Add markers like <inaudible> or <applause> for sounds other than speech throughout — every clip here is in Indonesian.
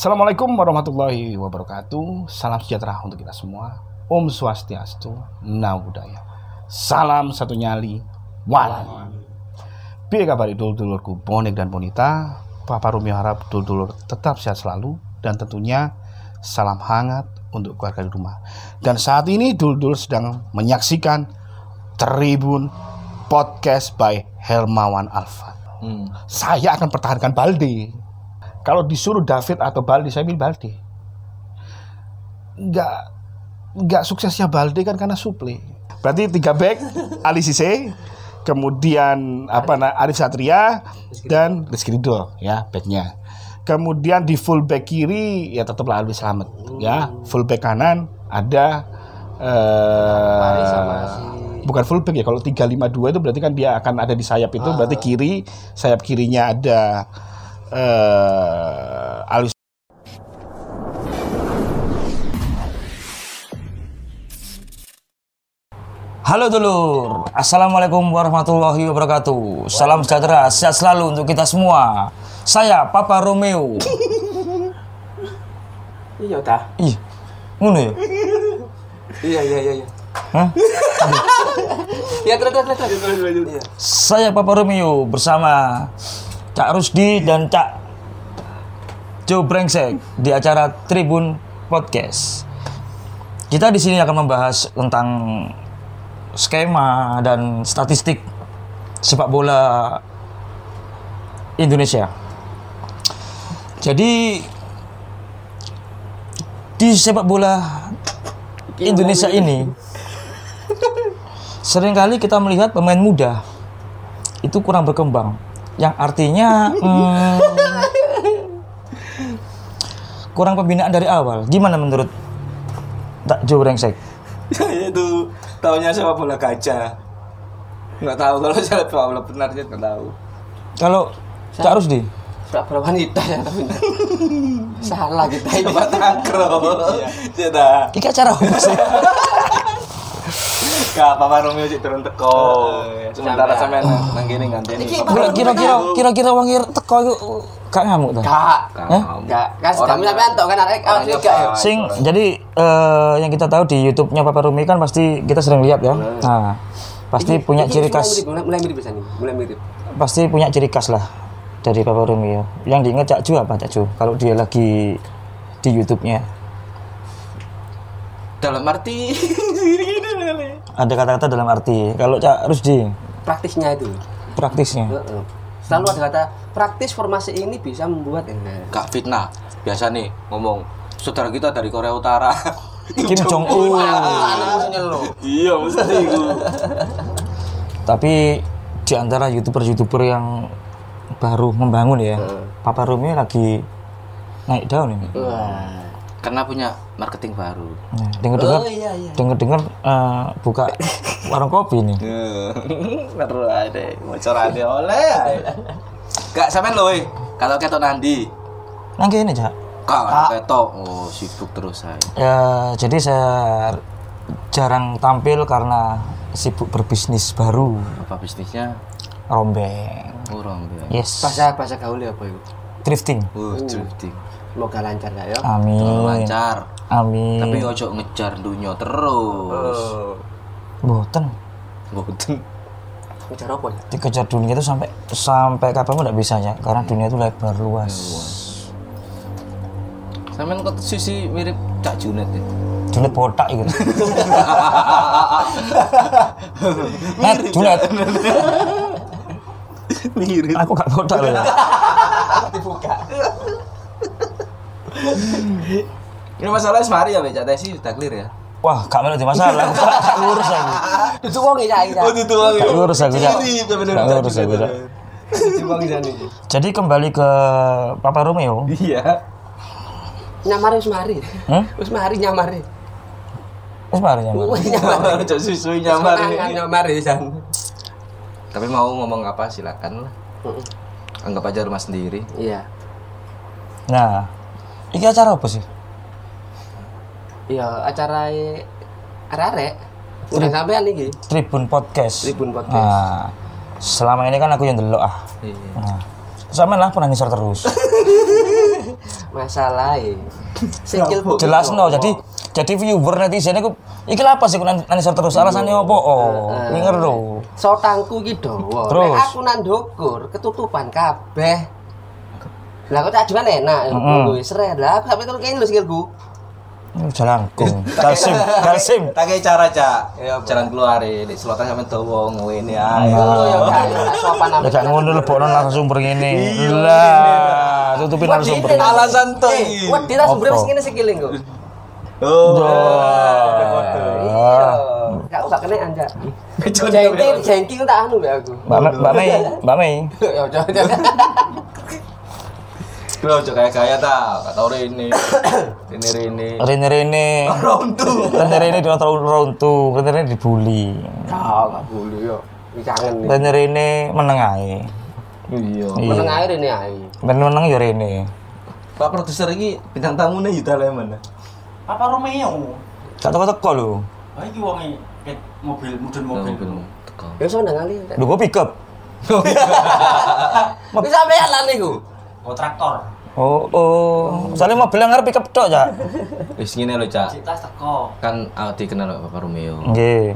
Assalamualaikum warahmatullahi wabarakatuh. Salam sejahtera untuk kita semua. Om Swastiastu, Namo Buddhaya. Salam satu nyali. Wan. Biar kabar dulur-dulurku Bonek dan Bonita. Papa Rumi harap dulur-dulur tetap sehat selalu dan tentunya salam hangat untuk keluarga di rumah. Dan saat ini dulur-dulur sedang menyaksikan Tribun Podcast by Helmawan Alfa. Saya akan pertahankan Balde. Kalau disuruh David atau Balde, saya pilih Balde. Nggak, nggak suksesnya Balde kan karena suple. Berarti tiga back, <laughs> Ali Sise, kemudian apa nah, Arif Satria dan Rizky Ridho ya backnya. Kemudian di full back kiri ya tetaplah Alwi Slamet ya. Full back kanan ada eh bukan full back ya. Kalau 352 itu berarti kan dia akan ada di sayap itu berarti kiri sayap kirinya ada eh Alwi Halo dulur, Assalamualaikum warahmatullahi wabarakatuh Salam sejahtera, sehat selalu untuk kita semua Saya Papa Romeo Iya ta. Ih, ngono ya? Iya iya iya iya. Hah? Ya terus terus terus. Iya. Saya Papa Romeo bersama Cak Rusdi dan Cak Joe Brengsek di acara Tribun Podcast. Kita di sini akan membahas tentang skema dan statistik sepak bola Indonesia. Jadi di sepak bola Indonesia ini sering kali kita melihat pemain muda itu kurang berkembang yang artinya <laughs> hmm, kurang pembinaan dari awal gimana menurut tak Jo Brengsek <laughs> itu tahunya sepak bola gajah. Nggak tahu kalau sepak bola benar saya nggak tahu. kalau Cak Rusdi Sepak bola wanita ya. <laughs> Salah kita ini. Sepak takraw. Dah. ini acara apa sih Kak Papa Romeo sih turun teko. Sementara Sampai. sampean nang kene nganteni. Kira- kira-kira kira-kira wangir teko itu gak ngamuk Kak. Hah? Enggak, kan kamu sampai antok kan arek awak Orang juga ya. Jepang. Sing jadi eh, yang kita tahu di YouTube-nya Papa Rumi kan pasti kita sering lihat ya. Nah, pasti punya ciri mulai khas mirip, Mulai mulai mirip bisa nih, mulai mirip. pasti punya ciri khas lah dari Papa Rumi ya. Yang diingat Cak Ju apa Cak Ju? Kalau dia lagi di YouTube-nya Dalam arti <laughs> ada kata-kata dalam arti kalau Cak Rusdi Praktisnya itu. praktisnya. Selalu ada kata praktis formasi ini bisa membuat Kak fitnah. Biasa nih ngomong saudara kita dari Korea Utara. <laughs> Kim Jong Un. Iya, masa itu. <laughs> Tapi di antara youtuber-youtuber yang baru membangun ya, Papa Rumi lagi naik daun ini. Wah. Karena punya marketing baru. Nah, dengar-dengar, Oh iya iya. dengar-dengar eh, buka warung kopi nih. <laughs> Seru aja, bocorannya oleh. Kak, sampean lho, eh. kalau ketok nandi. Nang ini Cak. Kak, ketok. Oh, sibuk terus saya. Ya, jadi saya jarang tampil karena sibuk berbisnis baru, Apa bisnisnya? rombeng. Urang ya. Yes. Bahasa bahasa gaul ya apa itu? Drifting. Uh, drifting. Semoga lancar ya. Amin. Lancar. Amin. Tapi ojo ngejar dunia terus. Boten. Boten. Ngejar apa ya? Dikejar dunia itu sampai sampai kapan pun bisa ya, karena dunia itu lebar luas. Sampean kok sisi mirip Cak Junet ya. Junet botak gitu. <laughs> Net, Junet. <laughs> Mirip. Aku gak botak loh <laughs> ya. Ini masalah semari ya, Cak Tesi udah clear ya. Wah, gak di masalah. Aku gak lurus aku. Itu wong ya ya. itu lagi. Gak lurus aku. Cak. Bener. Gak lurus aku. Cak. Wong. Jadi kembali ke Papa Romeo. Iya. Nyamar wis mari. Hmm? Wis mari nyamar. Wis mari ya. Wis nyamar. Cak susu nyamar. Semangat nyamar pisan. Tapi mau ngomong apa silakan lah. Anggap aja rumah sendiri. Iya. Nah, ini acara apa sih? Iya, acara arek-arek. Udah sampean iki. Tribun Podcast. Tribun Podcast. Nah, selama ini kan aku yang delok ah. Iya. Nah, sama lah pernah ngisor terus. <laughs> masalahnya sikilku Jelas no, jadi jadi viewer netizen itu iki apa sih nang nang terus alasannya apa? Oh, iki ngeru. sotangku iki dawa Terus? aku nang ndukur ketutupan kabeh lah kok tak ajukan enak Heeh. lho seret lah aku sampe terus kene lho sikilku Jalangkung. <laughs> Kalsim, kalsim. Tak kayak cara cak. Iya, apa? Jalan keluar ini selatan sampe dawa ngene ae. Ngono ya gak gak sopan Ya gak ngono lebokno narasumber ngene. Lah, tutupin narasumber. Alasan tuh. Eh, wedi ta sumber wis ngene sikiling kok. Oh. Iya. Gak usah kena anja. Jengking, jengking tak anu mbak aku. Mbak Me- Mbak Mei, Mbak Mei. <laughs> Ya. Bro, cok kayak kaya ta, gak tau Rene. Rene Rene. <coughs> Rene Rene. Rontu. Rene Rene di terlalu runtuh, Rene Rene dibully. Gak boleh yo. Iki kangen. Rene Rene meneng ae. Iya. Meneng air ini ae. Ben meneng ya Rene. Pak produser ini bintang tamunya Yuta Lemon. Apa Romeo? Gak teko-teko lho. Ah iki wonge ket mobil mudun mobil. Teko. Ya wis ndang kali. Lho kok pick up. Wis sampean lan niku. Oh traktor. Oh, oh. Soalnya mobil ngarep pick up tok, Cak. Wis ngene lho, Cak. Cita teko. Kan aku dikenal Bapak Romeo. Nggih.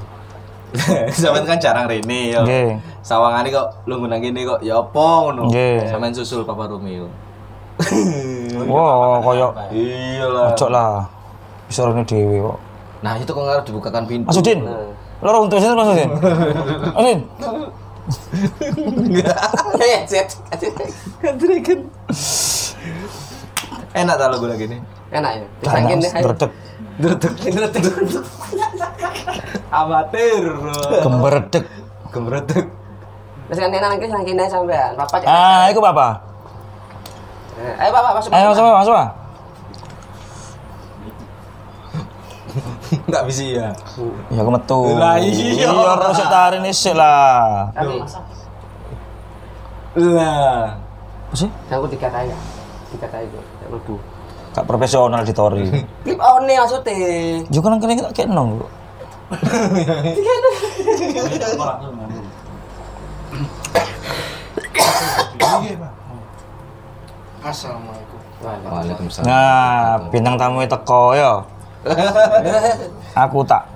<laughs> Sampeyan kan jarang Rene ya. Nggih. Sawangane kok lu ngundang gini kok ya apa ngono. Nggih. Sampeyan susul Papa Romeo. <laughs> Wah, koyo Iya lah. ojo lah. Bisa rene dhewe kok. Nah, itu kok ngarep dibukakan pintu. Mas Udin. Loro untuk sini Mas Udin. <laughs> Udin. Eh, set. Enak ta lagu lagi nih. Enak ya. Disangkin deh. ayo. Berdek. Dretek. Amatir. Gemberdek. Gemretek. Wis kan enak nangkis sangkin ae sampean. Papa cek. Ah, iku Papa. Eh, Ayo Bapak masuk. Ayo masuk, masuk. <laughs> Enggak bisa ya. Ya aku metu. Lah, iya. Iya, harus tarik sik lah. Lah. Apa sih? aku tiga kali ya. Tiga kali kok. Tak mlebu. Gak profesional editori. Clip <laughs> on nih maksudnya. Juga nang kene tak kenong. Bu. Assalamualaikum. Waalaikumsalam. Nah, bintang tamu teko ya. <laughs> Aku tak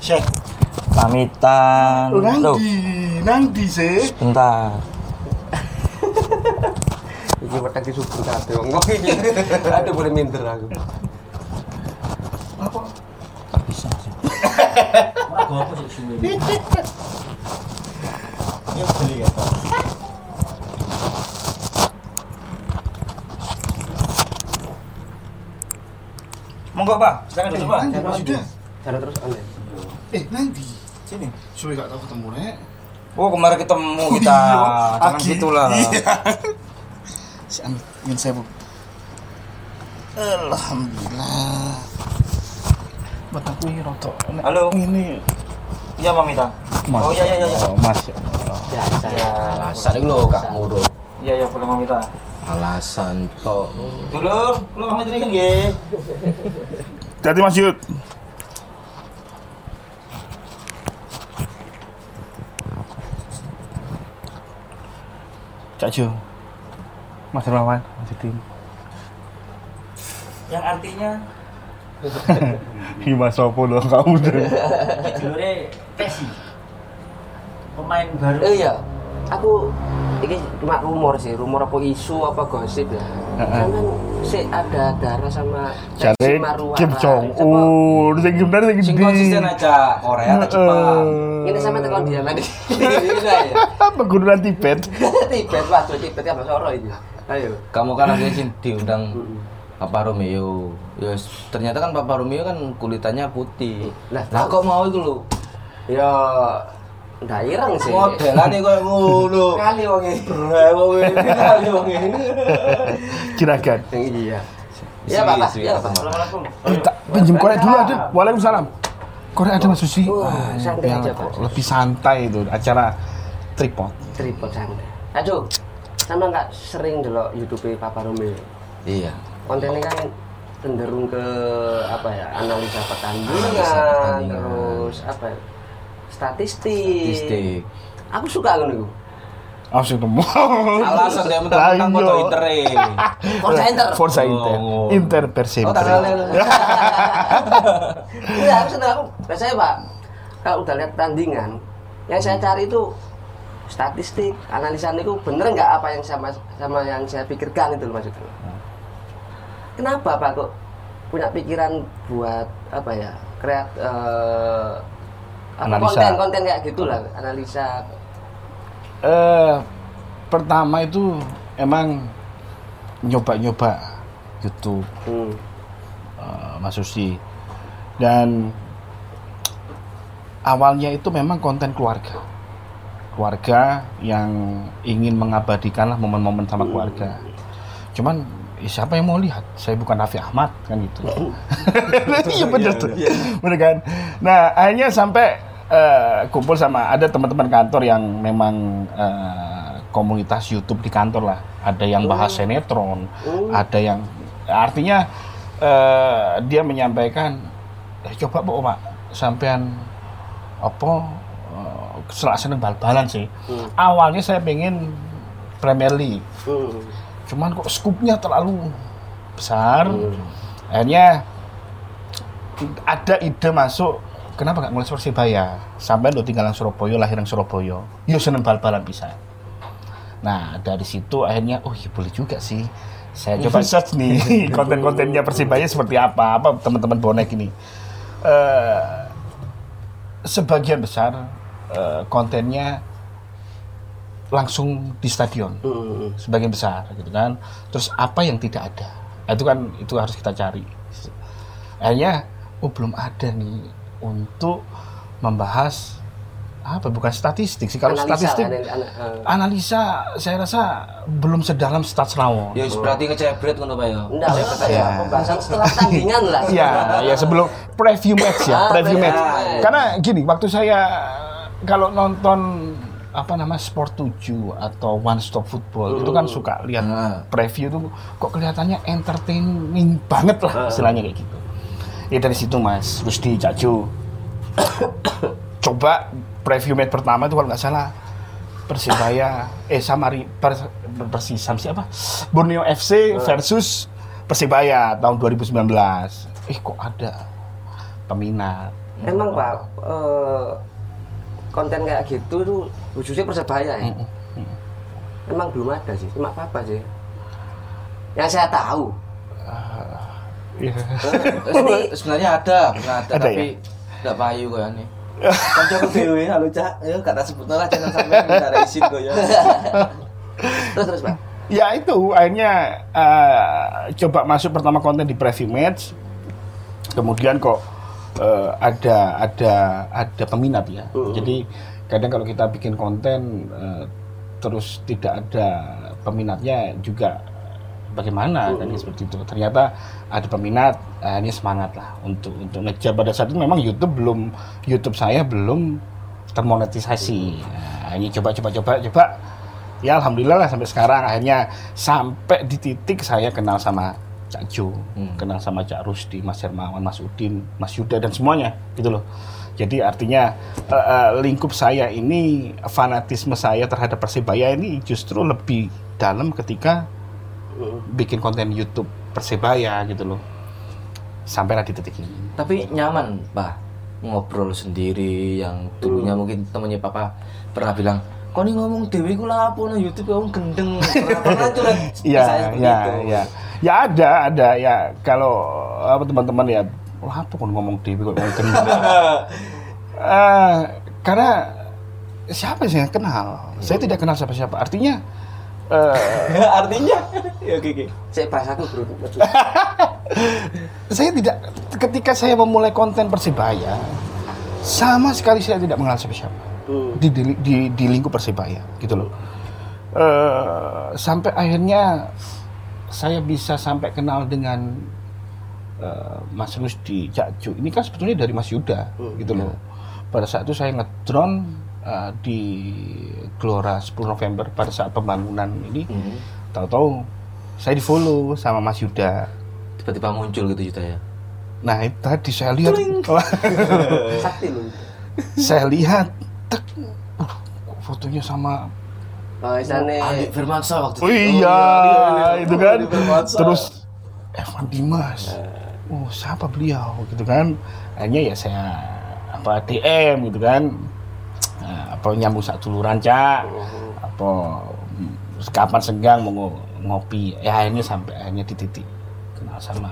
Syekh. pamitan. Loh, nang di sih. bentar. <laughs> Iki wetek di subur kabeh wong ngomong iki. Aduh boleh minder aku. Gak bisa sih. <laughs> Apa sih suwe. Ya beli ya. Monggo, Pak. Silakan duduk, Pak. Nang sudah. Jalan terus on. Eh, nanti. Sini. Suwe gak tahu ketemu rek. Oh, kemarin ketemu kita. Jangan Aki. gitulah. Iya. Si Anu, ingin saya bu. Alhamdulillah. Buat aku ini roto. Halo. Ini. Iya, Mamita. Oh, iya, iya, iya. Oh, Mas. ya. Biasa. Alasan itu lo gak murah. Iya, iya, boleh Mamita. Alasan kok. Dulur, lu pamit ini kan nggih. Hati Mas Yud. Cak Jo. Mas Rawan, Mas Yudin. Yang artinya <laughs> Mas Sopo dong kamu deh. Dulure Tesi. Pemain baru. Eh iya. Aku iki cuma rumor sih, rumor apa isu apa gosip ya. Heeh. Kan sih ada darah sama Jadi. Kim Jong Un, sing bener sing Sing konsisten aja Korea atau Jepang. Ini sama tekan dia. Ini ya. <laughs> Pegunungan Tibet. <laughs> Tibet Pak, Tibet apa soro itu. Ayo. Kamu kan akhirnya sih diundang Papa Romeo. Ya ternyata kan Papa Romeo kan kulitannya putih. Lah, Lah kok mau itu lo? Ya ndak ireng sih. Modelane koyo ngono. Kali wong ini. Wong ini kali wong ini. Juragan. Yang iya. Iya, Bapak. Sweet, Iya. Assalamualaikum. Minta pinjem korek dulu ada. Waalaikumsalam. Korek ada Mas Susi. Oh, Ah, santai aja, Pak. Lebih santai itu acara tripod. Tripod santai. Aduh, sama nggak sering delok YouTube Papa Romeo. Iya. Kontennya kan cenderung ke apa ya analisa pertandingan, Analisa pertandingan. terus apa ya, statistik. Statistik. Aku suka ngono iku. langsung temu Alasan dia mentang-mentang foto iya. Inter e. Forza Inter. Forza Inter Oh. Inter per Oh. <laughs> Iya, aku seneng aku. Biasanya Pak, kalau udah lihat tandingan, yang saya cari itu statistik, analisa itu bener nggak apa yang sama sama yang saya pikirkan itu loh maksudnya. Kenapa Pak kok punya pikiran buat apa ya kreat eh, apa, Analisa. konten-konten kayak gitulah analisa. Eh pertama itu emang nyoba-nyoba YouTube. Hmm. eh, Mas Susi. Dan awalnya itu memang konten keluarga. Keluarga yang ingin mengabadikan lah momen-momen sama keluarga. Cuman eh, siapa yang mau lihat? Saya bukan Raffi Ahmad kan gitu. <laughs> Iya bener tuh bener kan? Nah akhirnya sampai eh, kumpul sama ada teman-teman kantor yang memang eh, komunitas YouTube di kantor lah. Ada yang bahas sinetron ada yang artinya eh, dia menyampaikan eh, coba bu pak sampean apa eh, selak seneng bal-balan sih. Awalnya saya pengen Premier League. Hmm. cuman kok skupnya terlalu besar. Akhirnya ada ide masuk kenapa nggak mulai Persibaya? Sampai lo tinggal di Surabaya lahir di Surabaya. Yuk seneng bal-balan bisa. Nah dari situ akhirnya oh iya boleh juga sih. Saya coba search nih <laughs> konten-kontennya Persibaya seperti apa? Apa teman-teman bonek ini? Eh, sebagian besar eh, kontennya langsung di stadion. Hmm. sebagian besar gitu kan. Terus apa yang tidak ada? Itu kan itu harus kita cari. Akhirnya oh belum ada nih untuk membahas apa bukan statistik sih kalau Analisa, statistik eh. analisa saya rasa belum sedalam stats rawon Ya berarti ngecebret ngono Pak ya. Enggak, ya, Ya. pembahasan setelah tandingan lah. ya ya sebelum preview match ya Ah, preview match karena gini waktu saya kalau nonton apa nama Sport 7 atau One Stop Football itu kan suka lihat Ah. preview tuh kok kelihatannya entertaining banget lah istilahnya kayak gitu ya dari situ mas. Rusdi Cacu <coughs> coba preview match pertama itu kalau nggak salah. Persibaya eh Samari Pers, Persisam siapa? Borneo FC versus Persibaya tahun 2019 eh kok ada peminat? Emang Pak, eh, konten kayak gitu tuh khususnya persebaya ya. Emang belum ada sih, cuma apa sih? Yang saya tahu. Iya. Ini <laughs> Sebenarnya ada, pernah ada, Ada tapi enggak payu kok nih. <laughs> Kancaku dhewe halo Cak, ya kata sebutno lah jangan sampai <laughs> minta izin kok ya. terus terus Pak. ya itu akhirnya eh, coba masuk pertama konten di preview match kemudian kok eh, ada ada ada peminat ya jadi kadang kalau kita bikin konten eh, terus tidak ada peminatnya juga bagaimana kan seperti itu. Ternyata ada peminat akhirnya semangat lah untuk untuk ngejar. Pada saat itu memang YouTube belum YouTube saya belum termonetisasi. Nah, akhirnya coba coba coba coba. Ya alhamdulillah lah sampai sekarang. Akhirnya sampai di titik saya kenal sama Cak Jo, kenal sama Cak Rusdi, Mas Hermawan, Mas Udin, Mas Yuda dan semuanya gitu loh. Jadi artinya eh, eh, lingkup saya ini fanatisme saya terhadap Persebaya ini justru lebih dalam ketika bikin konten YouTube Persebaya gitu loh. Sampailah di titik ini. Tapi nyaman, Pak. Ngobrol sendiri yang dulunya mungkin temennya Papa pernah bilang, "Kok nih ngomong dewi ku lah apa no YouTube kamu gendeng." <laughs> Seperti ya, itu. ya. Ya ada, ada ya. Kalau apa teman-teman ya, apa kok ngomong Dewi kok ngomong gendeng. <laughs> Eh, karena siapa sih yang kenal? Saya tidak kenal siapa-siapa. Artinya eh, <laughs> Artinya ya oke oke. Saya bahasaku bro. <laughs> saya tidak ketika saya memulai konten Persibaya sama sekali saya tidak mengenal siapa-siapa Hmm. di, di, di, di lingkup Persibaya gitu loh. Eh, sampai akhirnya saya bisa sampai kenal dengan eh, Mas Rusdi Jakju. Ini kan sebetulnya dari Mas Yuda gitu loh. Pada saat itu saya ngedrone eh, di Gelora 10 November pada saat pembangunan ini. Tahu-tahu saya di follow sama Mas Yuda. Tiba-tiba muncul gitu Yuda ya. Nah itu tadi saya lihat, <laughs> Sakti loh. saya lihat, tek, uh, fotonya sama Oh, isane Andi Firmansyah waktu Oh itu. iya, itu kan. Terus Evan Dimas. Oh, siapa beliau gitu kan? Akhirnya ya saya apa DM gitu kan. Nah, apa nyambung satu tuluran, Cak. Apa mm, kapan senggang mau ngo- ngopi. Ya akhirnya sampai akhirnya di titik kenal sama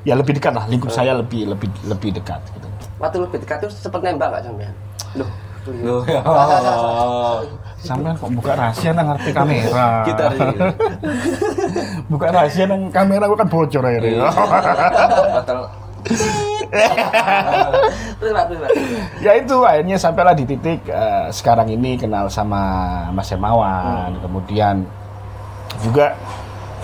ya lebih dekat lah lingkup saya lebih lebih lebih dekat gitu. waktu lebih dekat tuh sempet nembak gak sampean? Loh, Loh, <laughs> ya. Sampai kok buka rahasia nang ngerti kamera. <laughs> Kita <laughs> buka rahasia nang kamera gua kan bocor akhirnya. Batal. Terus Pak, terus Pak. <laughs> ya itu akhirnya sampailah di titik eh, sekarang ini kenal sama Mas Hermawan. Kemudian juga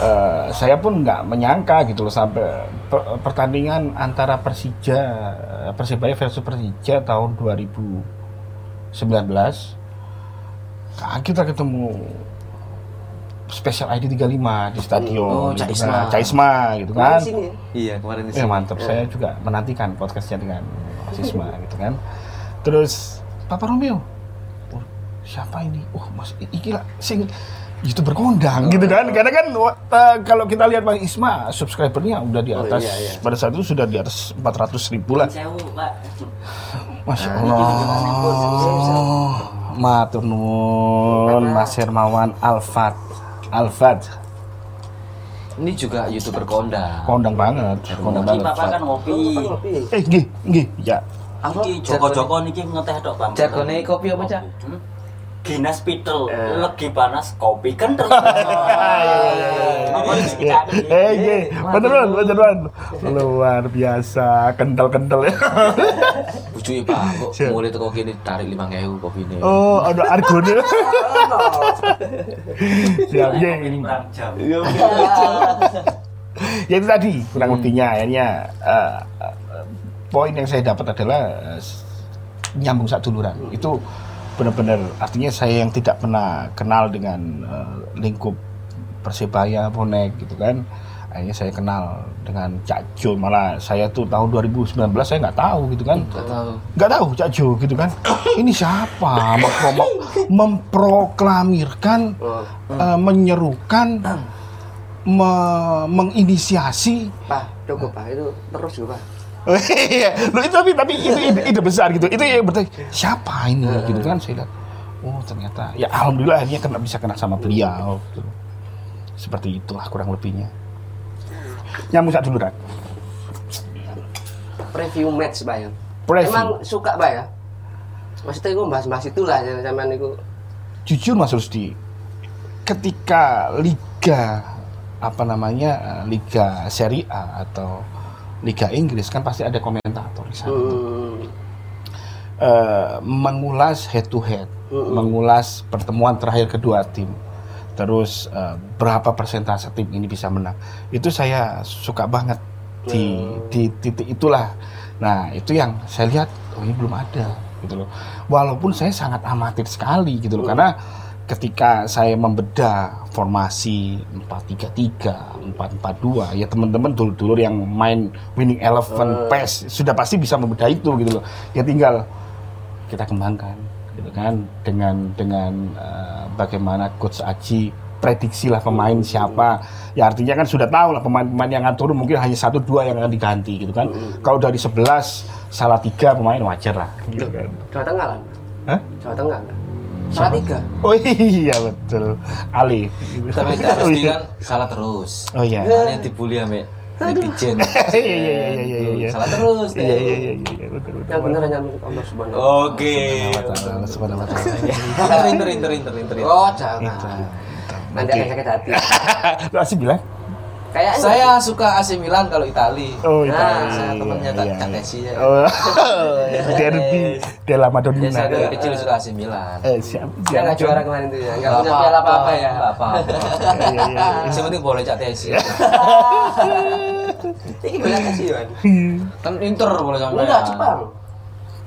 eh, saya pun nggak menyangka gitu loh sampai per- pertandingan antara Persija eh, Persibaya versus Persija tahun 2019 kaget kita ketemu Special ID 35 di stadion Oh, gitu Cak kan. Isma. Cak Isma gitu kan sini. Iya, kemarin di Eh sini. mantap, saya juga menantikan podcastnya dengan Mas Isma <laughs> gitu kan. Terus Papa Romeo, oh, siapa ini? Oh Mas, iki lah, sing youtuber kondang gitu kan. Karena kan eh, kalau kita lihat Mas Isma, subscribernya udah di Oh, atas, iya, iya. pada saat itu sudah di atas 400 ribu lah. Sewu, Pak. Masya Nah, Allah. Matur nuwun Mas Hermawan Alfat. Alfat, Ini juga youtuber kondang. kondang banget, kondang banget. Bapak kan ngopi. Eh, nggih, nggih, ya. Iki Joko-Joko niki ngeteh tok, Bang. Jargone kopi apa, Cak? Hmm? Ginas pitel, Eh. legi panas, kopi kental. <laughs> Eh, iya, beneran, beneran. Luar biasa, kental-kental ya. <laughs> Bujuke Pak, kok mulai teko kene tarik 5000 kopine. Oh, ada argonya. <laughs> Siap, iya. Jam. Ya itu tadi, kurang lebihnya akhirnya eh, eh, poin yang saya dapat adalah eh, nyambung satu duluran. Itu benar-benar artinya saya yang tidak pernah kenal dengan eh, lingkup Persebaya, bonek gitu kan. Akhirnya saya kenal dengan Cak Jo, malah saya tuh tahun 2019 saya nggak tahu gitu kan. Enggak tahu. nggak tahu Cak Jo gitu kan ini siapa Mempro- memproklamirkan Oh, eh, menyerukan me- menginisiasi Pak, cukup Pak, itu terus juga Pak. Iya, itu tapi tapi itu ide, ide besar gitu. Itu yang bertanya siapa ini gitu kan saya lihat. Oh ternyata ya alhamdulillah akhirnya kena bisa kena sama beliau. Gitu. Seperti itulah kurang lebihnya. Nyambung satu dulu Ran. Preview match ya. Preview. Emang suka ya? Maksudnya gue bahas-bahas itulah ya zaman itu. Jujur Mas Rusdi, ketika liga apa namanya liga Serie A atau liga Inggris kan pasti ada komentator di sana. Hmm. eh, mengulas head to head, mengulas pertemuan terakhir kedua tim, terus eh, berapa persentase tim ini bisa menang. Itu saya suka banget di di titik itulah. Nah itu yang saya lihat oh ini belum ada gitu loh. Walaupun saya sangat amatir sekali gitu loh karena ketika saya membedah formasi 4-3-3, 4-4-2 ya teman-teman dulur-dulur yang main winning eleven PES sudah pasti bisa membedah itu gitu loh. Ya tinggal kita kembangkan gitu kan dengan dengan eh, bagaimana coach Aji prediksilah pemain siapa ya artinya kan sudah tahu lah pemain-pemain yang akan turun mungkin hanya satu dua yang akan diganti gitu kan kalau dari 11 salah tiga pemain wajar lah gitu kan Jawa Tengah lah. Hah? Jawa Tengah. Salah tiga. oh iya betul Ali Tapi harus kan salah terus. oh iya Makanya dibully ame netizen. <laughs> iya iya iya iya iya iya Salah terus. iya iya iya iya betul betul Yang bener hanya Allah Subhanahu. Oke. Allah subhanahu wa ta'ala. Inter inter inter inter. Oh, jangan. Nanti akan sakit hati. <laughs> Lu asli bilang Kayaknya Saya suka AC Milan kalau Itali. Oh, Nah, Itali. saya temennya tak- Iya, iya. Ya. Oh, <laughs> derby della Madonnina. Ya, saya dari kecil suka AC Milan. Eh, siap. Dia nggak juara kemarin tuh ya. Nggak punya piala apa-apa ya. nggak apa-apa. Iya, iya, iya. <laughs> Yang penting boleh cak Desi. <laughs> Ini banyak sih, Wan. Kan Inter boleh sampai. Enggak, Jepang.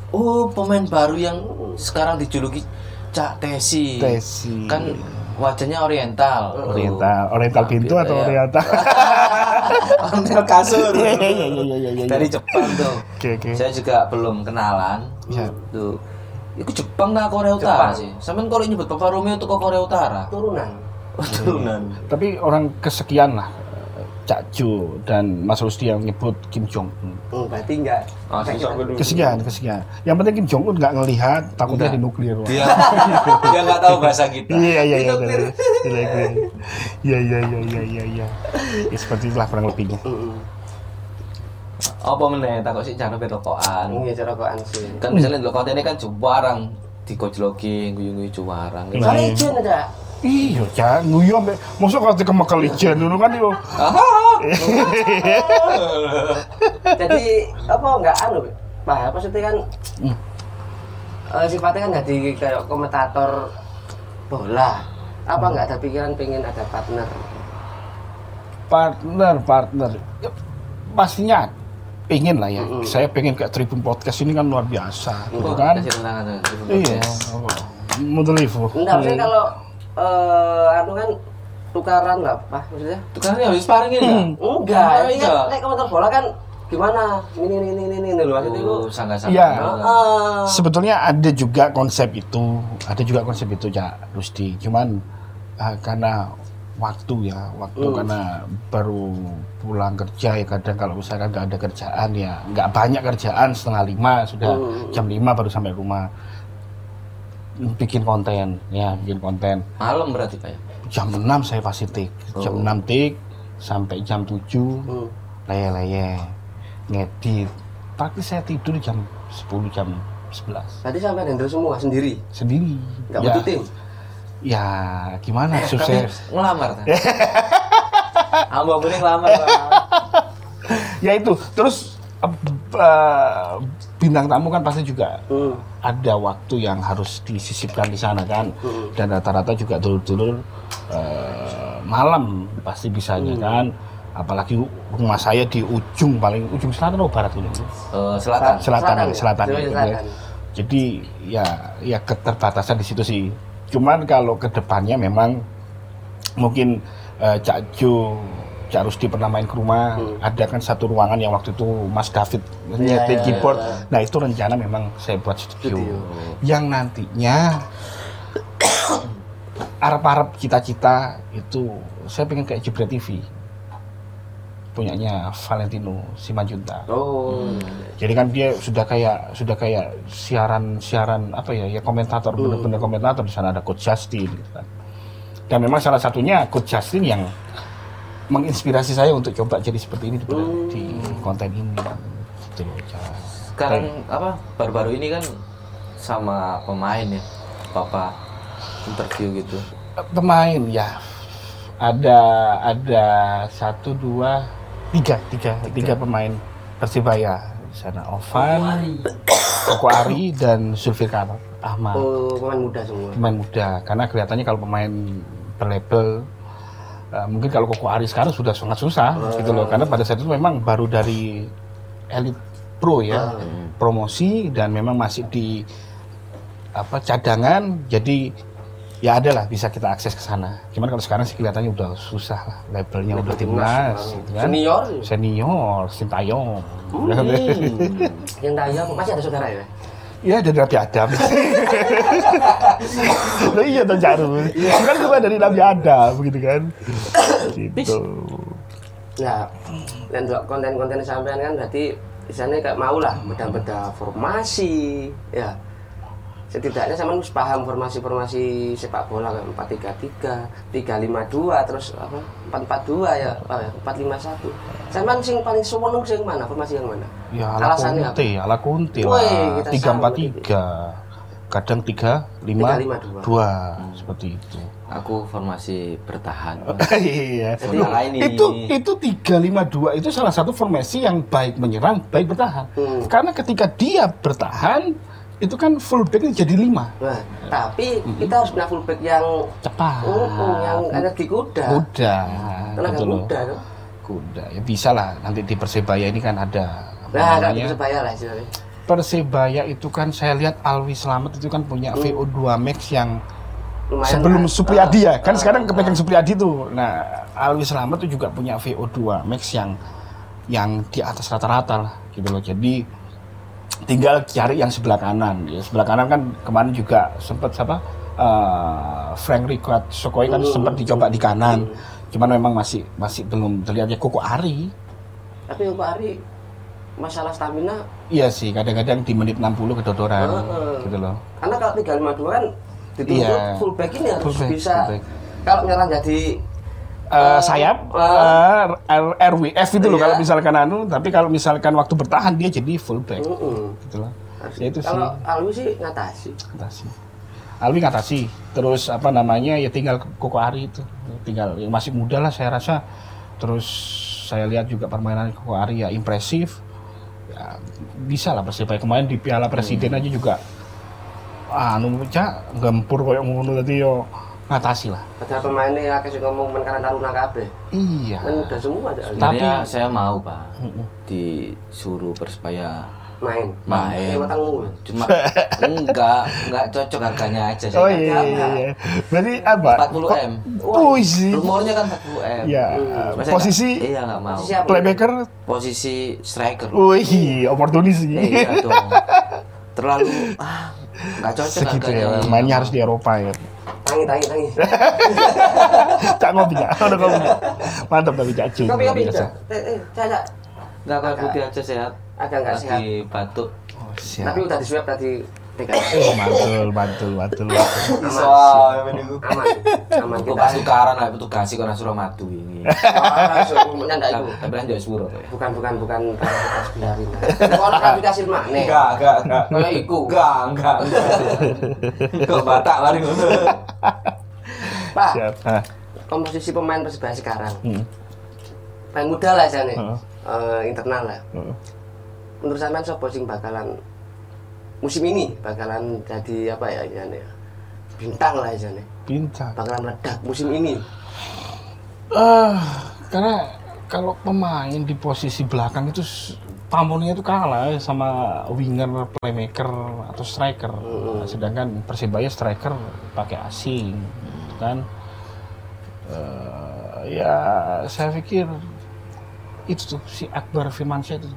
Oh, pemain baru yang sekarang dijuluki Cak Tesi. Tesi. Kan wajahnya oriental. Oriental, Oriental pintu atau Iya. Oriental? <laughs> Oriental kasur. Iya, iya, iya, iya, iya, iya. Dari Jepang tuh. Oke, oke. Saya juga belum kenalan. Iya. Tuh. Iku Jepang nggak Korea Utara Jepang. sih. Sampean kalau nyebut Papa Romeo itu kok Korea Utara. turunan Oh, turunan. Tapi orang kesekian lah Cak Jo dan Mas Rusdi yang nyebut Kim Jong Un. hmm, berarti enggak Ah. Kesekian, kesekian. Yang penting Kim Jong Un nggak ngelihat, takutnya di nuklir. Wah. Dia <laughs> dia nggak tahu bahasa kita. Iya iya iya. Benar. Iya iya iya iya iya iya iya. iya. Ya seperti itulah kurang lebihnya. Heeh. Apa meneh takut sih cara rokokan. Ini cara kokan sih. Kan misalnya lo kontennya kan juwarang dikojloki guyu-guyu juwarang. Iya. Soalnya izin ada. Iya, Cak, sampe mosok kate kemekel ijen dulu kan yo. <laughs> Jadi apa enggak anu, Pak? Maksudnya kan Hmm. eh, sifatnya kan jadi kayak komentator bola. Apa Hmm. enggak ada pikiran pengen ada partner? Partner, partner. Ya, pastinya pengen lah ya. Mm-mm. Saya pengen kayak Tribun Podcast ini kan luar biasa, gitu Oh, kan? kasih tantangan tuh. Iya. Mudelifu. Enggak, maksudnya kalau eh anu kan tukaran lah, Pak, maksudnya? Tukarnya habis sparring ini enggak? Enggak, Oh, ini iya. kan naik komentar bola kan gimana? Ini ini ini ini ini maksudnya itu. Oh, sangat-sangat. Iya. Heeh. Sebetulnya ada juga konsep itu, ada juga konsep itu ya Rusdi. Cuman ah, karena waktu ya, waktu Hmm. karena baru pulang kerja ya kadang kalau misalkan nggak ada kerjaan ya nggak banyak kerjaan setengah lima sudah Hmm. jam lima baru sampai rumah bikin konten ya bikin konten Malam berarti Pak ya? jam 6 saya pasti tik jam Oh. 6 tik sampai jam 7 Hmm. leye-leye ngedit tapi saya tidur jam 10 jam 11 Tadi sampai handle semua sendiri. sendiri Enggak ya, butuh tim. ya gimana Tapi sukses ngelamar kan? <laughs> Bener ngelamar ya itu terus eh, eh, bintang tamu kan pasti juga Hmm. ada waktu yang harus disisipkan di sana kan Hmm. dan rata-rata juga dulur-dulur eh, malam pasti bisanya Hmm. kan apalagi rumah saya di ujung paling ujung selatan atau barat ini Eh, selatan. selatan Selatan ya, ya? selatan, ya. Selatan. jadi ya ya keterbatasan di situ sih cuman kalau ke depannya memang mungkin eh, Cak Jo Cak Rusdi pernah main ke rumah ada kan satu ruangan yang waktu itu Mas David nyeting Hmm. iya, keyboard iya. nah itu rencana memang saya buat studio, Studio. yang nantinya <coughs> Arab-Arab cita-cita itu saya pengen kayak Jebret TV punyanya Valentino Simanjunta Oh. jadi kan dia sudah kayak sudah kayak siaran-siaran apa ya ya komentator Hmm. bener-bener komentator di sana ada Coach Justin gitu kan. Dan memang salah satunya Coach Justin yang menginspirasi saya untuk coba jadi seperti ini di, Hmm. di konten ini. Gitu loh. Sekarang apa baru-baru ini kan sama pemain ya. Papa interview gitu. Pemain ya ada ada satu dua tiga tiga tiga pemain Persibaya di sana Ovan, Koko Ari dan Zulfikar Ahmad. Oh, pemain muda semua. pemain muda karena kelihatannya kalau pemain berlabel eh, mungkin kalau Koko Ari sekarang sudah sangat susah gitu loh karena pada saat itu memang baru dari elit pro ya promosi dan memang masih di apa cadangan. Jadi ya ada lah bisa kita akses ke sana. Cuman kalau sekarang sih kelihatannya udah susah lah labelnya udah timnas gitu kan? Senior. senior Sintayong. <laughs> Yang daya masih ada saudara ya? Iya <laughs> dari Nabi Adam. Loh iya tuh Jarul. Kan cuma dari Nabi Adam begitu kan. Gitu. Nah, dan untuk konten-konten sampean kan berarti misalnya kayak mau lah beda-beda formasi, ya. Setidaknya sama harus paham formasi-formasi sepak bola kayak 433, 352, terus apa? 442 ya, oh ya 451. Sampean sing paling seneng sing mana? Formasi yang mana? Ya ala Alasannya Kunti, ala Kunti lah. Tiga empat sama tiga. Kadang tiga lima 352. dua seperti itu. Aku formasi bertahan. <laughs> Iya. Jadi itu itu tiga lima dua itu salah satu formasi yang baik menyerang, baik bertahan. Hmm. Karena ketika dia bertahan itu kan fullbacknya jadi lima Nah, tapi kita harus punya fullback yang cepat. oh, yang energi kuda. Muda. Tenaga tuh. kuda ya bisa lah nanti di persebaya ini kan ada Nah, ada Persebaya lah istilahnya. persebaya itu kan saya lihat Alwi Slamet itu kan punya VO2 Max yang Lumayan sebelum lah. Supriyadi ya kan Ah, sekarang ah, kepegang Supriyadi tuh nah Alwi Slamet itu juga punya VO2 Max yang yang di atas rata-rata lah gitu loh jadi tinggal cari yang sebelah kanan. Ya sebelah kanan kan kemarin juga sempat siapa? eh, Frank Ricard Sokoi kan sempat dicoba di kanan. Cuman memang masih masih belum terlihat ya Koko Ari. Tapi Pak Ari masalah stamina Iya sih, kadang-kadang di menit 60 kedodoran Heeh. gitu loh. karena kalau 352 kan dituntut Iya. fullback ini harus Fullback, bisa fullback. kalau nyerang jadi Eh, Eh, sayap eh, eh, R- RWF itu loh iya. kalau misalkan anu, tapi kalau misalkan waktu bertahan dia jadi fullback Mm-mm. gitu loh. Harus- Ya itu sih. kalau Alwi sih ngatasi Ngatasi. Alwi ngatasi. Terus apa namanya ya tinggal Koko Ari itu. Tinggal ya masih muda lah saya rasa. Terus saya lihat juga permainan Koko Ari ya impresif. Ya, bisa lah Persibaya kemarin di Piala Presiden aja juga anu cak gempur kayak ngono tadi yo ngatasi lah. padahal pemainnya akeh sing ngomong men karena taruna kabeh Iya. kan udah semua ada Tapi- saya mau pak disuruh persebaya main main. Matangmu. Cuma <laughs> enggak enggak cocok harganya aja. Oh iya, iya, iya. Berarti apa? 40 M. Puisi. Rumornya kan 40 M. Ya, Cuma saya posisi iya nggak mau. Posisi playmaker. Posisi striker. Wih, oportunis sih. iya <laughs> dong. Terlalu ah nggak cocok Segitu harganya. ya, mainnya harus di Eropa ya. Tangi tangi tangi Cak <laughs> ngopi cak, ada Cak. Mantap tapi cak cuy. kopi kopi eh eh Caca. Nggak kayak putih aja sehat. agak nggak sehat batuk. Oh, siap. tapi udah di swab tadi TK Oh, mantul, mantul, mantul. aman aman aman Aku kita kasih karan lah petugas kok nasuruh matu ini. <laughs> itu Tapi kan jauh. Pak. bukan bukan bukan pas <laughs> biarin orang kan dikasih makne Enggak, enggak, enggak. kayak iku Enggak, enggak. Kok batak ngono. pak komposisi pemain persebaya sekarang Hmm. pemain muda lah Heeh. Eh, internal lah Heeh. menurut sampean siapa sing bakalan musim ini bakalan jadi apa ya ya nih bintang lah aja nih Pintar. bakalan meledak musim ini Ah, karena kalau pemain di posisi belakang itu pamornya itu kalah ya sama winger, playmaker atau striker. Sedangkan Persibaya striker pakai asing, gitu kan? Eh, ya saya pikir itu tuh si Akbar Firmansyah itu.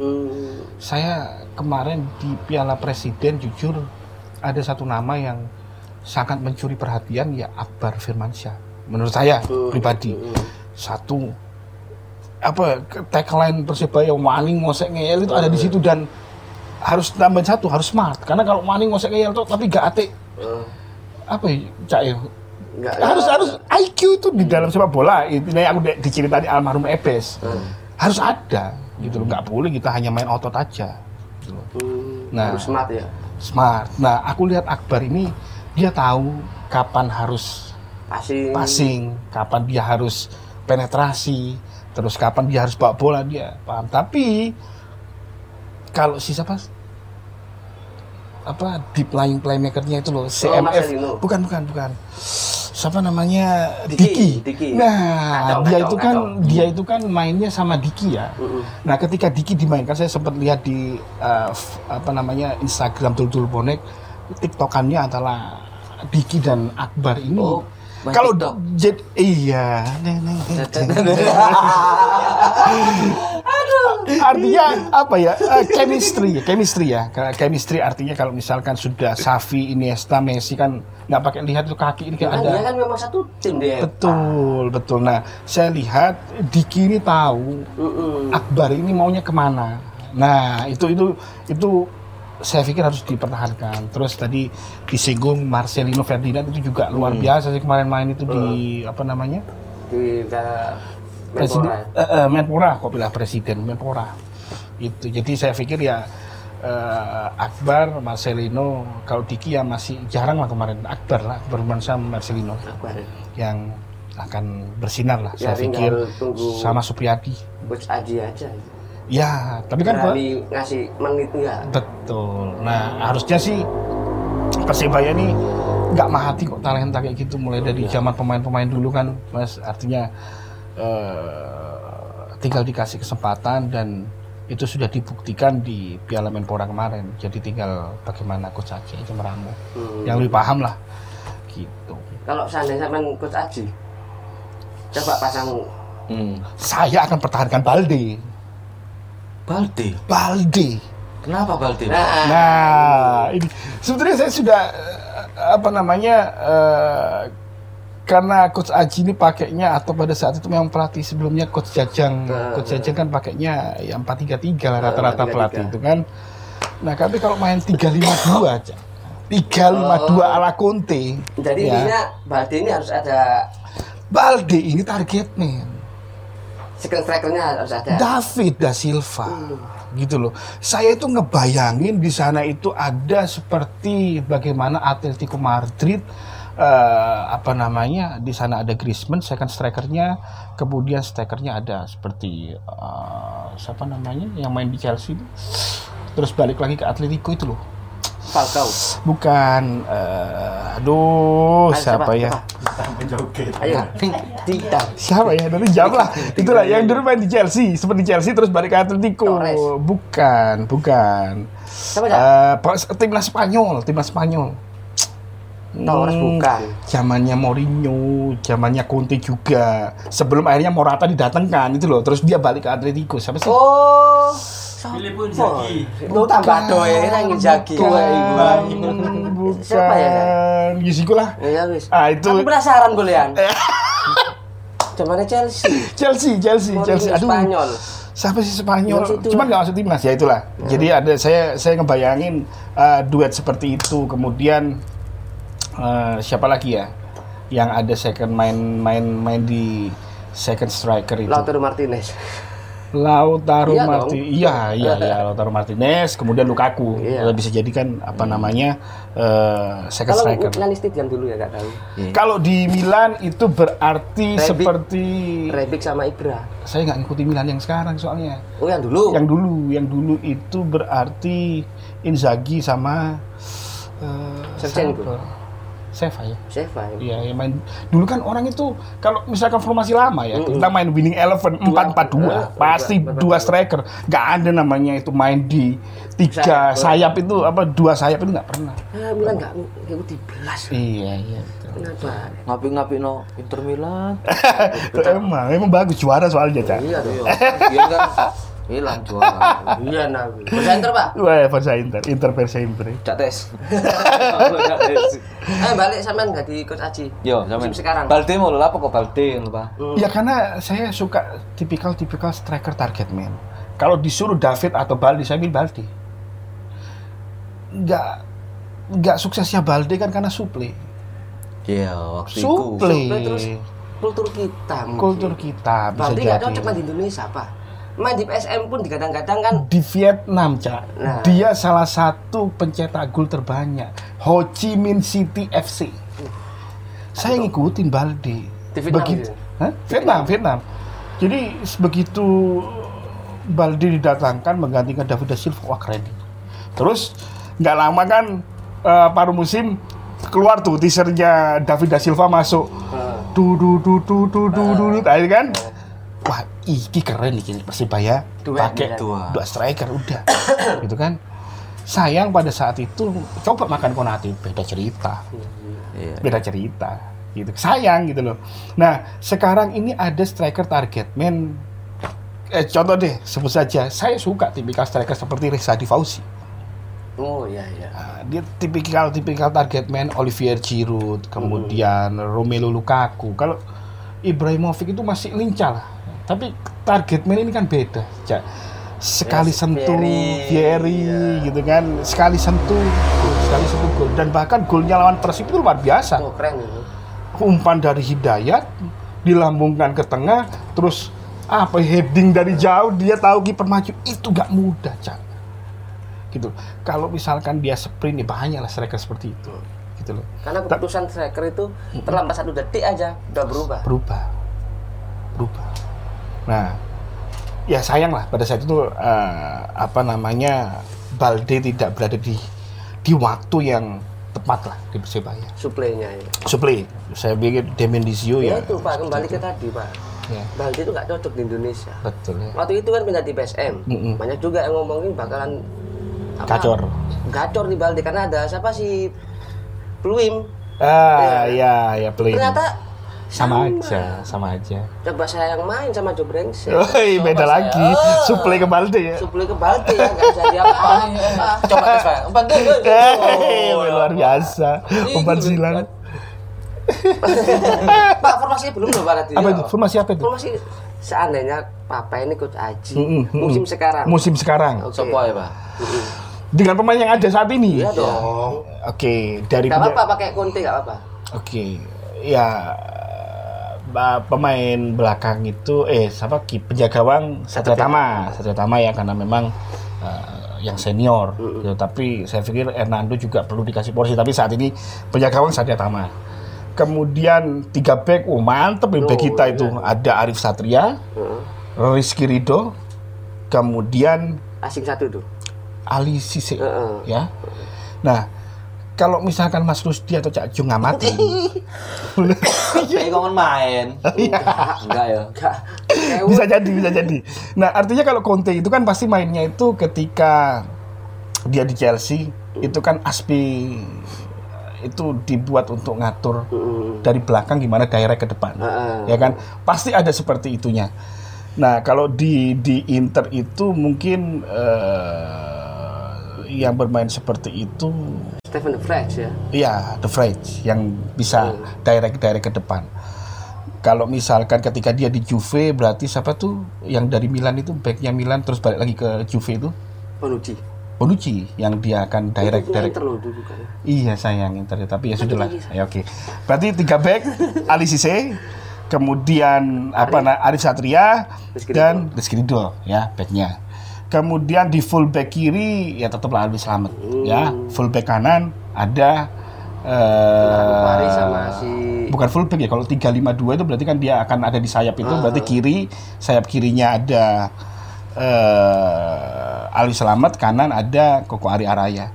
Hmm, Saya kemarin di Piala Presiden jujur ada satu nama yang sangat mencuri perhatian ya Akbar Firmansyah. Menurut saya pribadi. satu apa tagline Persibaya maning ngosek ngeyel itu ada di situ dan harus tambah satu harus smart. Karena kalau maning ngosek ngeyel tuh tapi gak ate eh, apa ya cak ya? Nggak harus harus IQ itu di dalam sepak bola. Itu yang aku diceritain almarhum Ebes. Harus ada gitu loh. Nggak boleh kita hanya main otot aja. Gitu loh. hmm, Nah. harus smart ya? smart. Nah aku lihat Akbar ini dia tahu kapan harus passing. passing kapan dia harus penetrasi terus kapan dia harus bawa bola dia paham. Tapi kalau si siapa? Apa deep lying playmakernya itu loh CMF Marcelino. bukan bukan bukan siapa namanya Diki, Diki, Diki. nah Kacau, dia kacau, itu kan kacau. dia itu kan mainnya sama Diki ya Mm-mm. nah ketika Diki dimainkan saya sempat lihat di uh, apa namanya Instagram Dul Bonek tiktokannya antara Diki dan Akbar ini Oh, kalau jet iya neng, <laughs> neng. <laughs> artinya apa ya? Eh, chemistry chemistry ya. Chemistry artinya kalau misalkan sudah Safi Iniesta Messi kan nggak pakai lihat itu kaki ini kan dia ada. kan memang satu tim dia. Betul betul. Nah saya lihat Diki ini tahu Mm-mm. Akbar ini maunya ke mana. Nah itu itu itu saya pikir harus dipertahankan. Terus tadi disinggung Marcelino Ferdinand itu juga luar biasa sih kemarin main itu di apa namanya? Di uh, Presiden. Menpora. eh, eh, Menpora kok bilang presiden Menpora. Itu jadi saya pikir ya eh, Akbar Marcelino kalau Diki ya masih jarang lah kemarin. Akbar lah Akbar Mansyah Marcelino. Akbar. Ya. yang akan bersinar lah Ya, saya pikir. sama Supriyadi. Coach Aji aja. Ya tapi kan berani ngasih menit enggak? Betul. Nah harusnya sih Persibaya ini nggak mahati kok talenta kayak gitu. Mulai dari zaman pemain-pemain dulu kan mas. Artinya eh, tinggal dikasih kesempatan dan itu sudah dibuktikan di Piala Menpora kemarin. Jadi tinggal bagaimana coach Aceh itu meramu. Hmm. yang lebih paham lah. Gitu. Kalau seandainya sampean coach Aji coba pasang. Hmm. saya akan pertahankan Balde. Balde. Balde. Kenapa Balde? Nah, Nah, ini. Sebenarnya saya sudah eh, apa namanya eh, karena coach Aji ini pakainya atau pada saat itu memang pelatih sebelumnya coach Jajang, coach Jajang kan pakainya ya 433 lah rata-rata 4-3-3. pelatih itu kan. Nah, tapi kalau main 352 aja. 352 ala Conte. jadi ya. intinya Balde ini harus ada Balde ini target man. second strikernya harus ada. David da Silva gitu loh. Saya itu ngebayangin di sana itu ada seperti bagaimana Atletico Madrid eh, apa namanya di sana ada Griezmann second strikernya kemudian strikernya ada seperti eh, siapa namanya yang main di Chelsea terus balik lagi ke Atletico itu loh. Falcao. bukan eh, aduh Ayo, siapa ya? Ayo, Tidak. siapa ya? Dari jam lah. Itulah yang dulu main di Chelsea seperti Chelsea terus balik ke Atletico. Bukan bukan. Siapa ya? Eh, Pak- timnas Spanyol timnas Spanyol Torres Hmm, bukan. zamannya Mourinho zamannya Conte juga sebelum akhirnya Morata didatangkan itu loh terus dia balik ke Atletico siapa sih Oh. Oh, Inzaghi. itu tambah doe yang Inzaghi. bukan, bukan. Siapa ya, Yusiku lah Ya wis. Ah, itu- Aku penasaran bolehan. Zamannya Chelsea. Chelsea Chelsea Mourinho Chelsea aduh Spanyol. siapa sih Spanyol? Cuman nggak masuk timnas ya itulah. Jadi ada saya saya ngebayangin uh, duet seperti itu. Kemudian uh, siapa lagi ya? Yang ada second main main main di second striker itu. Lautaro Martinez. Lautaro Iya. Martinez. Iya, iya, iya, Lautaro Martinez, kemudian Lukaku. Iya. Bisa jadikan apa namanya? uh, second Kalau striker. Milan Stadium dulu ya nggak tahu. Kalau di Milan itu berarti Rebic. seperti Rebic sama Ibra. saya nggak ngikutin Milan yang sekarang soalnya. Oh yang dulu. yang dulu yang dulu itu berarti Inzaghi sama uh, Shevchenko. Seva ya Seva. ya. Iya, yang main dulu kan orang itu kalau misalkan formasi lama ya, kita main winning eleven empat empat dua, Eh, pasti dua- striker, nggak ada namanya itu main di tiga sayap, itu apa dua sayap itu nggak pernah. Ah, Milan nggak ngikuti belas. Iya iya. Kenapa? Ngapi-ngapi no Inter Milan. <laughs> emang emang bagus juara soalnya cak. Iya dong. Dia kan hilang <laughs> juara. Iya nah. Presenter pak. Wah, Versa Inter, Inter Versa Inter. Cak tes. <laughs> Eh balik sampean nggak di coach Aji. Yo, sampean. Sekarang. Balde mau lo apa kok Balde lupa. Ya karena saya suka tipikal-tipikal striker target man. Kalau disuruh David atau Baldi, saya pilih Baldi. Nggak nggak suksesnya Balde kan karena suple. Iya, waktu itu. Suple. Suple terus kultur kita. mungkin. Kultur kita bisa nggak jadi. cocok main di Indonesia pak. Main di PSM pun digadang-gadang kan. Di Vietnam, Cak. Nah. Dia salah satu pencetak gol terbanyak. Ho Chi Minh City FC. Saya ngikutin Balde. Di Vietnam Begitu. itu? Hah? Vietnam, Vietnam. Jadi begitu Balde didatangkan menggantikan David da Silva, wah keren. Terus nggak lama kan eh, paruh musim keluar tuh teasernya David da Silva masuk. Du du du du du du du, du. Tadi kan. Ini keren nih Persibaya pakai duet. dua striker udah. <coughs> gitu kan. Sayang pada saat itu coba makan Konate beda cerita Iya. beda cerita gitu sayang gitu loh nah sekarang ini ada striker target man eh, contoh deh sebut saja saya suka tipikal striker seperti Reza Di Fauzi Oh iya iya. Nah, dia tipikal tipikal target man Olivier Giroud kemudian Romelu Lukaku kalau Ibrahimovic itu masih lincah lah tapi target man ini kan beda Cak. sekali Yes, sentuh Vieri, iya. gitu kan. Sekali sentuh sekali sentuh gol. Dan bahkan golnya lawan Persib itu luar biasa. Oh keren itu. umpan dari Hidayat dilambungkan ke tengah terus apa heading dari jauh dia tahu kiper maju. Itu gak mudah cak. Gitu. Kalau misalkan dia sprint ya banyak lah striker seperti itu. Gitu loh. Karena keputusan striker itu terlambat satu detik aja udah berubah. berubah. Berubah nah ya sayang lah pada saat itu eh, apa namanya Balde tidak berada di di waktu yang tepat lah di Persebaya Suplainya ya. Suple saya pikir Demendizio Ya, ya itu pak kembali ke tadi pak. ya Balde itu nggak cocok di Indonesia. betul ya Waktu itu kan pindah di PSM. Mm-mm. Banyak juga yang ngomongin bakalan apa, Gacor. Gacor di Balde karena ada siapa sih Pluim. Ah, ya, ya, play. Ternyata sama aja, sama aja. Coba saya yang main sama Joe Brengsek. Woi, beda lagi. Suplai ke Balde ya. Suplai ke Balti ya, nggak bisa diapa-apa. <laughs> Coba tes <laughs> Pak. Empat deh. Hei, luar biasa. Umpan silang. Pak, formasinya belum loh Pak Apa itu? Formasi apa itu? Formasi seandainya Papa ini coach Aji Mm-mm, mm-mm. musim sekarang. Musim sekarang. Oke. Sopo ya Pak? Dengan pemain yang ada saat ini. Iya dong. Oke, dari Gak penja- apa-apa pakai Conte gak apa-apa. Oke, ya pemain belakang itu eh siapa ki penjaga gawang Satria Tama, Satria Tama ya karena memang eh, yang senior. gitu. Tapi saya pikir Hernando juga perlu dikasih porsi. Tapi saat ini penjaga gawang Satria Tama. Kemudian tiga back, oh mantep nih back kita itu ada Arif Satria, Heeh. Rizky Rido, kemudian Asing satu tuh. Ali Sise, Heeh. ya. Nah, kalau misalkan Mas Rusdi atau Cak Jung ngamati, <coughs> Kayak ngomong main. Enggak ya. <laughs> Bisa jadi bisa jadi. Nah artinya kalau Conte itu kan pasti mainnya itu ketika dia di Chelsea itu kan Aspi itu dibuat untuk ngatur dari belakang gimana direct ke depan ya kan? Pasti ada seperti itunya. Nah kalau di di Inter itu mungkin eh, yang bermain seperti itu Stephen De Vrij ya. Iya, The Vrij yang bisa direct direct ke depan. Kalau misalkan ketika dia di Juve berarti siapa tuh yang dari Milan itu backnya Milan terus balik lagi ke Juve itu Bonucci. Bonucci yang dia akan direct direct. Inter loh dulu kan. Iya sayang Inter tapi ya sudahlah. Ya oke. Berarti tiga back <laughs> Ali Cisse, kemudian apa nah, Arif Satria Rizky dan Rizky Ridho ya backnya. Kemudian di full back kiri ya tetaplah Alwi Slamet ya. Full back kanan ada eh Paris sama si bukan full back ya kalau 352 itu berarti kan dia akan ada di sayap itu berarti kiri sayap kirinya ada eh Ali Selamat kanan ada Koko Ari Araya.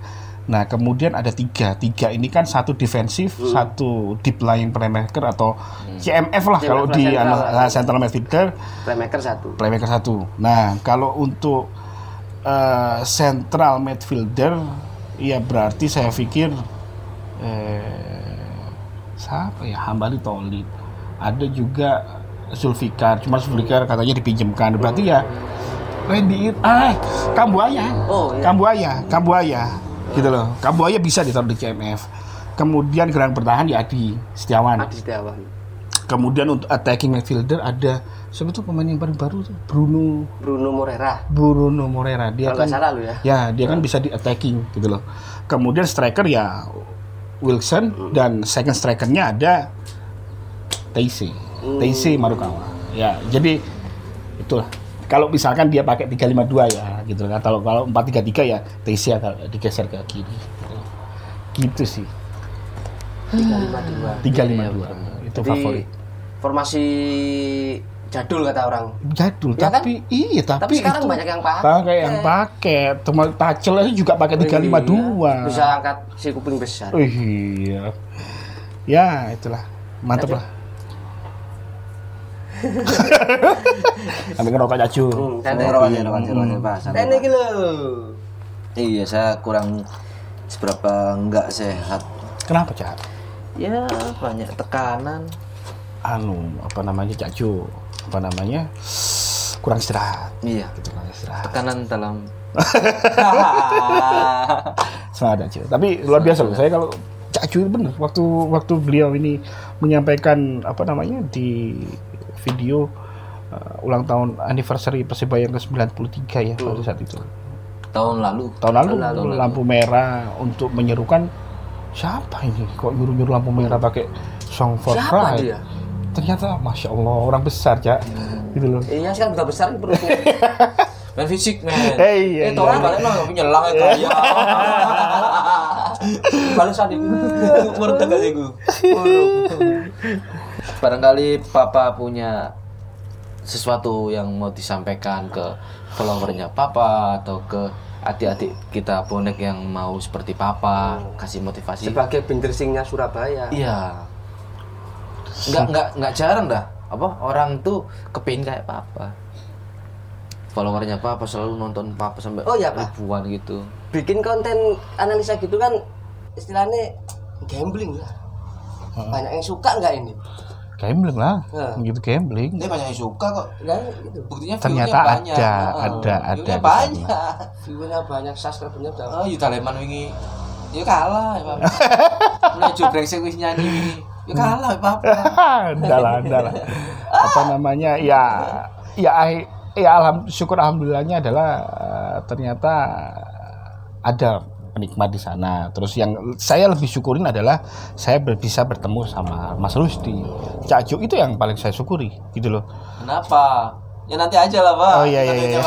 Nah kemudian ada tiga. Tiga ini kan satu defensif satu deep lying playmaker atau CMF lah kalau di lah, anu, central. ah, central midfielder. Playmaker satu. playmaker satu. Nah kalau untuk eh, central midfielder. Ya berarti saya pikir eh, siapa ya? Hambali Tolib ada juga Zulfikar. Cuma Zulfikar katanya dipinjamkan. Berarti ya Randy ah Kambuaya. Oh, iya. Kambuaya Kambuaya. Gitu loh. Kambuaya bisa ditaruh di CMF kemudian gelandang bertahan di Adi Setiawan. Adi Setiawan. kemudian untuk attacking midfielder ada siapa tuh pemain yang paling baru tuh? Bruno. Bruno Moreira. Bruno Moreira. Dia Kalau kan salah lu ya. ya dia kan bisa di attacking gitu loh. Kemudian striker ya Wilson dan second strikernya ada Teise Teise Marukawa ya jadi itulah. Kalau misalkan dia pakai 352 ya gitu kan kalau kalau 433 ya Teise akan digeser ke kiri. Gitu, gitu sih 352. 352 itu Jadi, favorit. Formasi jadul kata orang. jadul Ya kan? tapi iya tapi, Tapi sekarang itu banyak yang pakai. pakai yang pakai teman tacel aja juga pakai 352 Iya, Bisa angkat si kuping besar. Oh, iya. Ya, itulah. Mantep lah. <laughs> Ambil ngerokok. Hmm, ngerokoknya, Pak. Santai, Dan ini Pak. lho. Iya, saya kurang seberapa enggak sehat. Kenapa, Cak? Ya, banyak tekanan. Anu, apa namanya, cacu? Apa namanya? Kurang istirahat. Iya, Gitu, kurang istirahat. tekanan dalam <laughs> Semangat, Cacu. Tapi luar biasa loh. Saya kalau Cacu itu bener. Waktu waktu beliau ini menyampaikan apa namanya di video uh, ulang tahun anniversary Persebaya yang ke-93 ya pada saat itu. tahun lalu. tahun lalu, lampu merah untuk menyerukan siapa ini kok nyuruh nyuruh lampu merah pakai song for Siapa pride dia? Ternyata masya allah orang besar cak gitu loh Iya sekarang udah besar perut. <laughs> Main fisik, men. Eh, iya, Eh, tolong iya. balik no, punya lang ya kaya. Balik saat itu. Murut gak sih gue? Barangkali Papa punya sesuatu yang mau disampaikan ke followernya Papa atau ke adik-adik kita bonek yang mau seperti Papa kasih motivasi. Sebagai bindersingnya Surabaya. Iya. Nggak nggak nggak jarang dah. Apa orang tuh kepingin kayak Papa. Followernya Papa selalu nonton Papa sampai Oh, iya, Pak. ribuan gitu. Bikin konten analisa gitu kan istilahnya gambling ya. Banyak yang suka nggak ini? gambling lah Nah. gitu gambling Ini banyak yang suka kok. Nah, gitu. Buktinya Ternyata banyak. ada, Heeh. ada, ada banyak. View-nya banyak, subscribe-nya udah. Oh, Yuta Leman wingi. Ya kalah ya, Pak. <laughs> Mulai brengsek wis nyanyi wingi. Ya kalah Pak. <laughs> Enggak lah, enggak lah. Apa namanya? Ya ya ya alham, syukur alhamdulillahnya adalah eh, ternyata ada penikmat di sana. Terus yang saya lebih syukurin adalah saya bisa bertemu sama Mas Rusdi. Cak Jo itu yang paling saya syukuri gitu loh. Kenapa? Ya nanti aja lah, Pak. Oh, iya, iya, Nanti iya.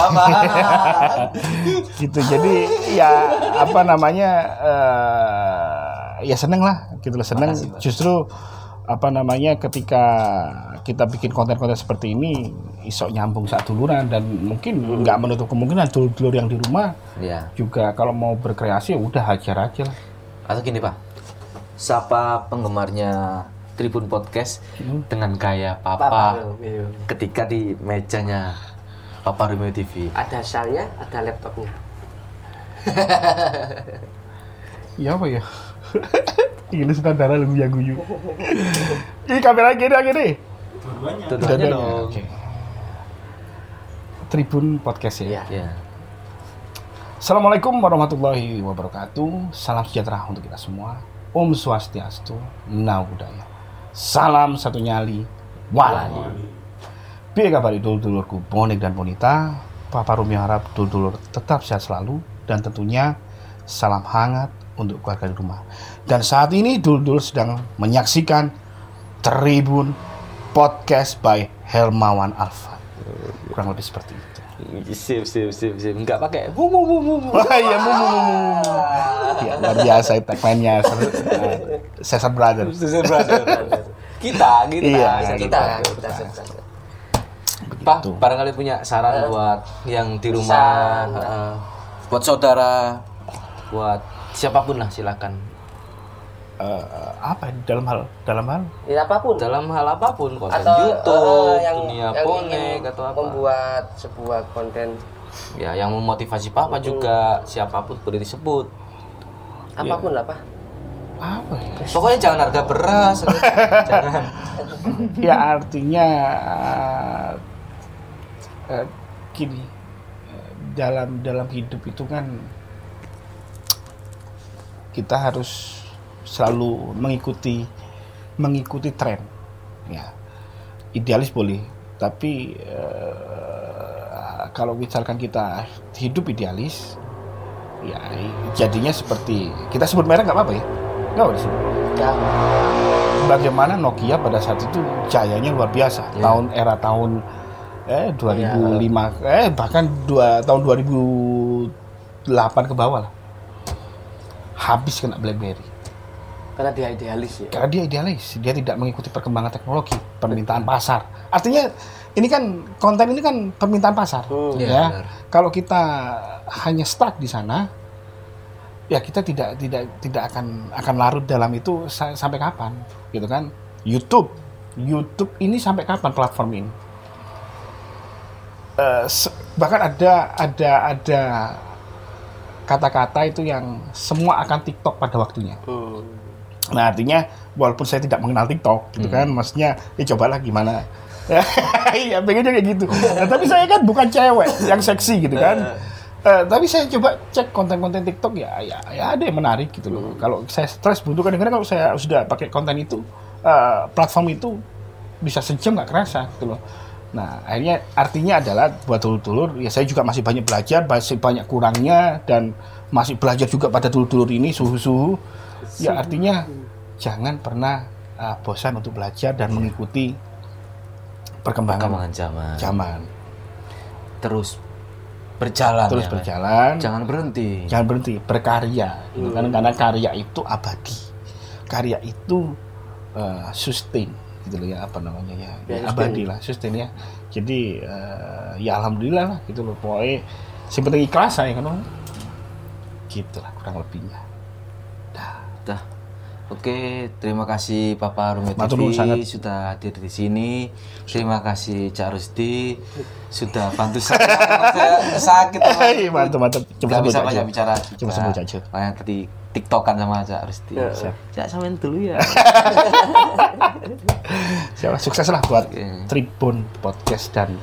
<laughs> gitu jadi ya apa namanya eh, ya seneng lah gitu loh seneng Makasih, justru apa namanya ketika kita bikin konten-konten seperti ini isok nyambung saat duluran dan mungkin nggak menutup kemungkinan dulur-dulur yang di rumah Iya. juga kalau mau berkreasi ya udah hajar aja lah Atau gini, Pak. Siapa penggemarnya Tribun Podcast dengan gaya Papa, Papa, ketika di mejanya Papa Rumio TV? Ada salnya, ada laptopnya. ya apa ya <laughs> ini saudara lu ya guyu ini kamera gini gini Dua-duanya. Dua-duanya dong. Tribun Podcast ya Iya. Ya. Assalamualaikum warahmatullahi wabarakatuh. Salam sejahtera untuk kita semua. Om Swastiastu, Namo Buddhaya. Salam satu nyali, walani. Biar kabari dulur-dulurku Bonik dan Bonita. Papa Rumi harap dulur-dulur tetap sehat selalu dan tentunya salam hangat untuk keluarga di rumah. Dan saat ini dulur-dulur sedang menyaksikan Tribun Podcast by Helmawan Alfa. Kurang lebih seperti itu. Sip, sip, sip, sip. Enggak pakai. Mu, mu, mu, mu, mu. Wah <laughs> iya mu mu mu mu. Ya, luar biasa tagline-nya Cesar Brothers. Susun brother. Kita, kita. Iya, Kita, kita. kita, kita. Pak, barangkali punya saran buat yang di rumah, heeh. buat saudara, buat siapa pun lah silakan. Eh, apa ya, dalam hal dalam hal Ya apa pun. Dalam hal apa pun, konten atau YouTube, eh, yang, dunia yang bonek atau apa. membuat sebuah konten Ya, yang memotivasi Papa juga, siapa pun boleh disebut. apa pun lah pak apa ya? Pokoknya jangan harga beras, <laughs> jangan. Ya artinya eh, gini eh, dalam dalam hidup itu kan kita harus selalu mengikuti mengikuti tren. Ya idealis boleh tapi eh, kalau misalkan kita hidup idealis ya jadinya seperti kita sebut merek nggak apa-apa ya? Nggak apa disebut. Ya bagaimana Nokia pada saat itu jayanya luar biasa. Iya. tahun era tahun eh 2005 eh bahkan dua tahun 2008 ke bawah lah habis kena BlackBerry. Karena dia idealis ya? Karena dia idealis. Dia tidak mengikuti perkembangan teknologi permintaan pasar. Artinya ini kan konten ini kan permintaan pasar Hmm. Ya. Benar. kalau kita hanya stuck di sana ya kita tidak tidak tidak akan akan larut dalam itu sa- sampai kapan gitu kan? YouTube. YouTube ini sampai kapan platform ini? Eh, se- bahkan ada ada ada kata-kata itu yang semua akan TikTok pada waktunya Hmm. Nah artinya walaupun saya tidak mengenal TikTok gitu kan, maksudnya ya cobalah gimana. <laughs> Iya pengennya kayak gitu. Nah, tapi saya kan bukan cewek yang seksi gitu kan. Eh, tapi saya coba cek konten-konten TikTok ya, ya, ya ada yang menarik gitu loh. Kalau saya stres butuh kadang-kadang kalau saya sudah pakai konten itu, eh, platform itu bisa sejam nggak kerasa gitu loh. Nah akhirnya artinya adalah buat dulur-dulur, ya saya juga masih banyak belajar, masih banyak kurangnya dan masih belajar juga pada dulur-dulur ini suhu-suhu. Ya artinya jangan pernah uh, bosan untuk belajar dan mengikuti perkembangan Perkembangan zaman. zaman. Terus berjalan. Terus ya, berjalan, Jangan berhenti. jangan berhenti berkarya. gitu kan. Karena karya itu abadi. Karya itu uh, sustain gitu loh ya apa namanya ya, Ya, Ya, abadi lah sustain ya. Jadi uh, ya alhamdulillah lah gitu loh pokoknya seperti ikhlas saya kan gitu lah kurang lebihnya. Dah. Oke, terima kasih Papa Rumit TV sangat. sudah hadir di sini. Terima kasih Cak Rusdi sudah bantu saya. saya <laughs> sakit. Mantap mantap. Sebut bisa banyak bicara. Coba sebut aja. Makanya tadi tiktokan sama Cak Rusdi. Ya. Cak samain dulu ya. <laughs> Siapa sukses lah buat Oke. Tribun Podcast dan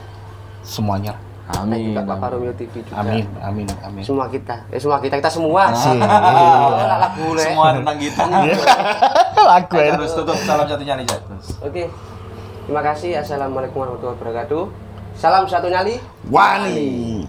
semuanya. Dan Amin. juga Bapak Romeo TV juga. Amin, amin, amin. Semua kita, eh semua kita, kita semua. Sih. <laughs> Lagu le. Semua tentang kita. <laughs> Lagu ya. Harus tutup salam satunya nih, Cak. Oke. Terima kasih. Assalamualaikum warahmatullahi wabarakatuh. Salam satu nyali. Wani.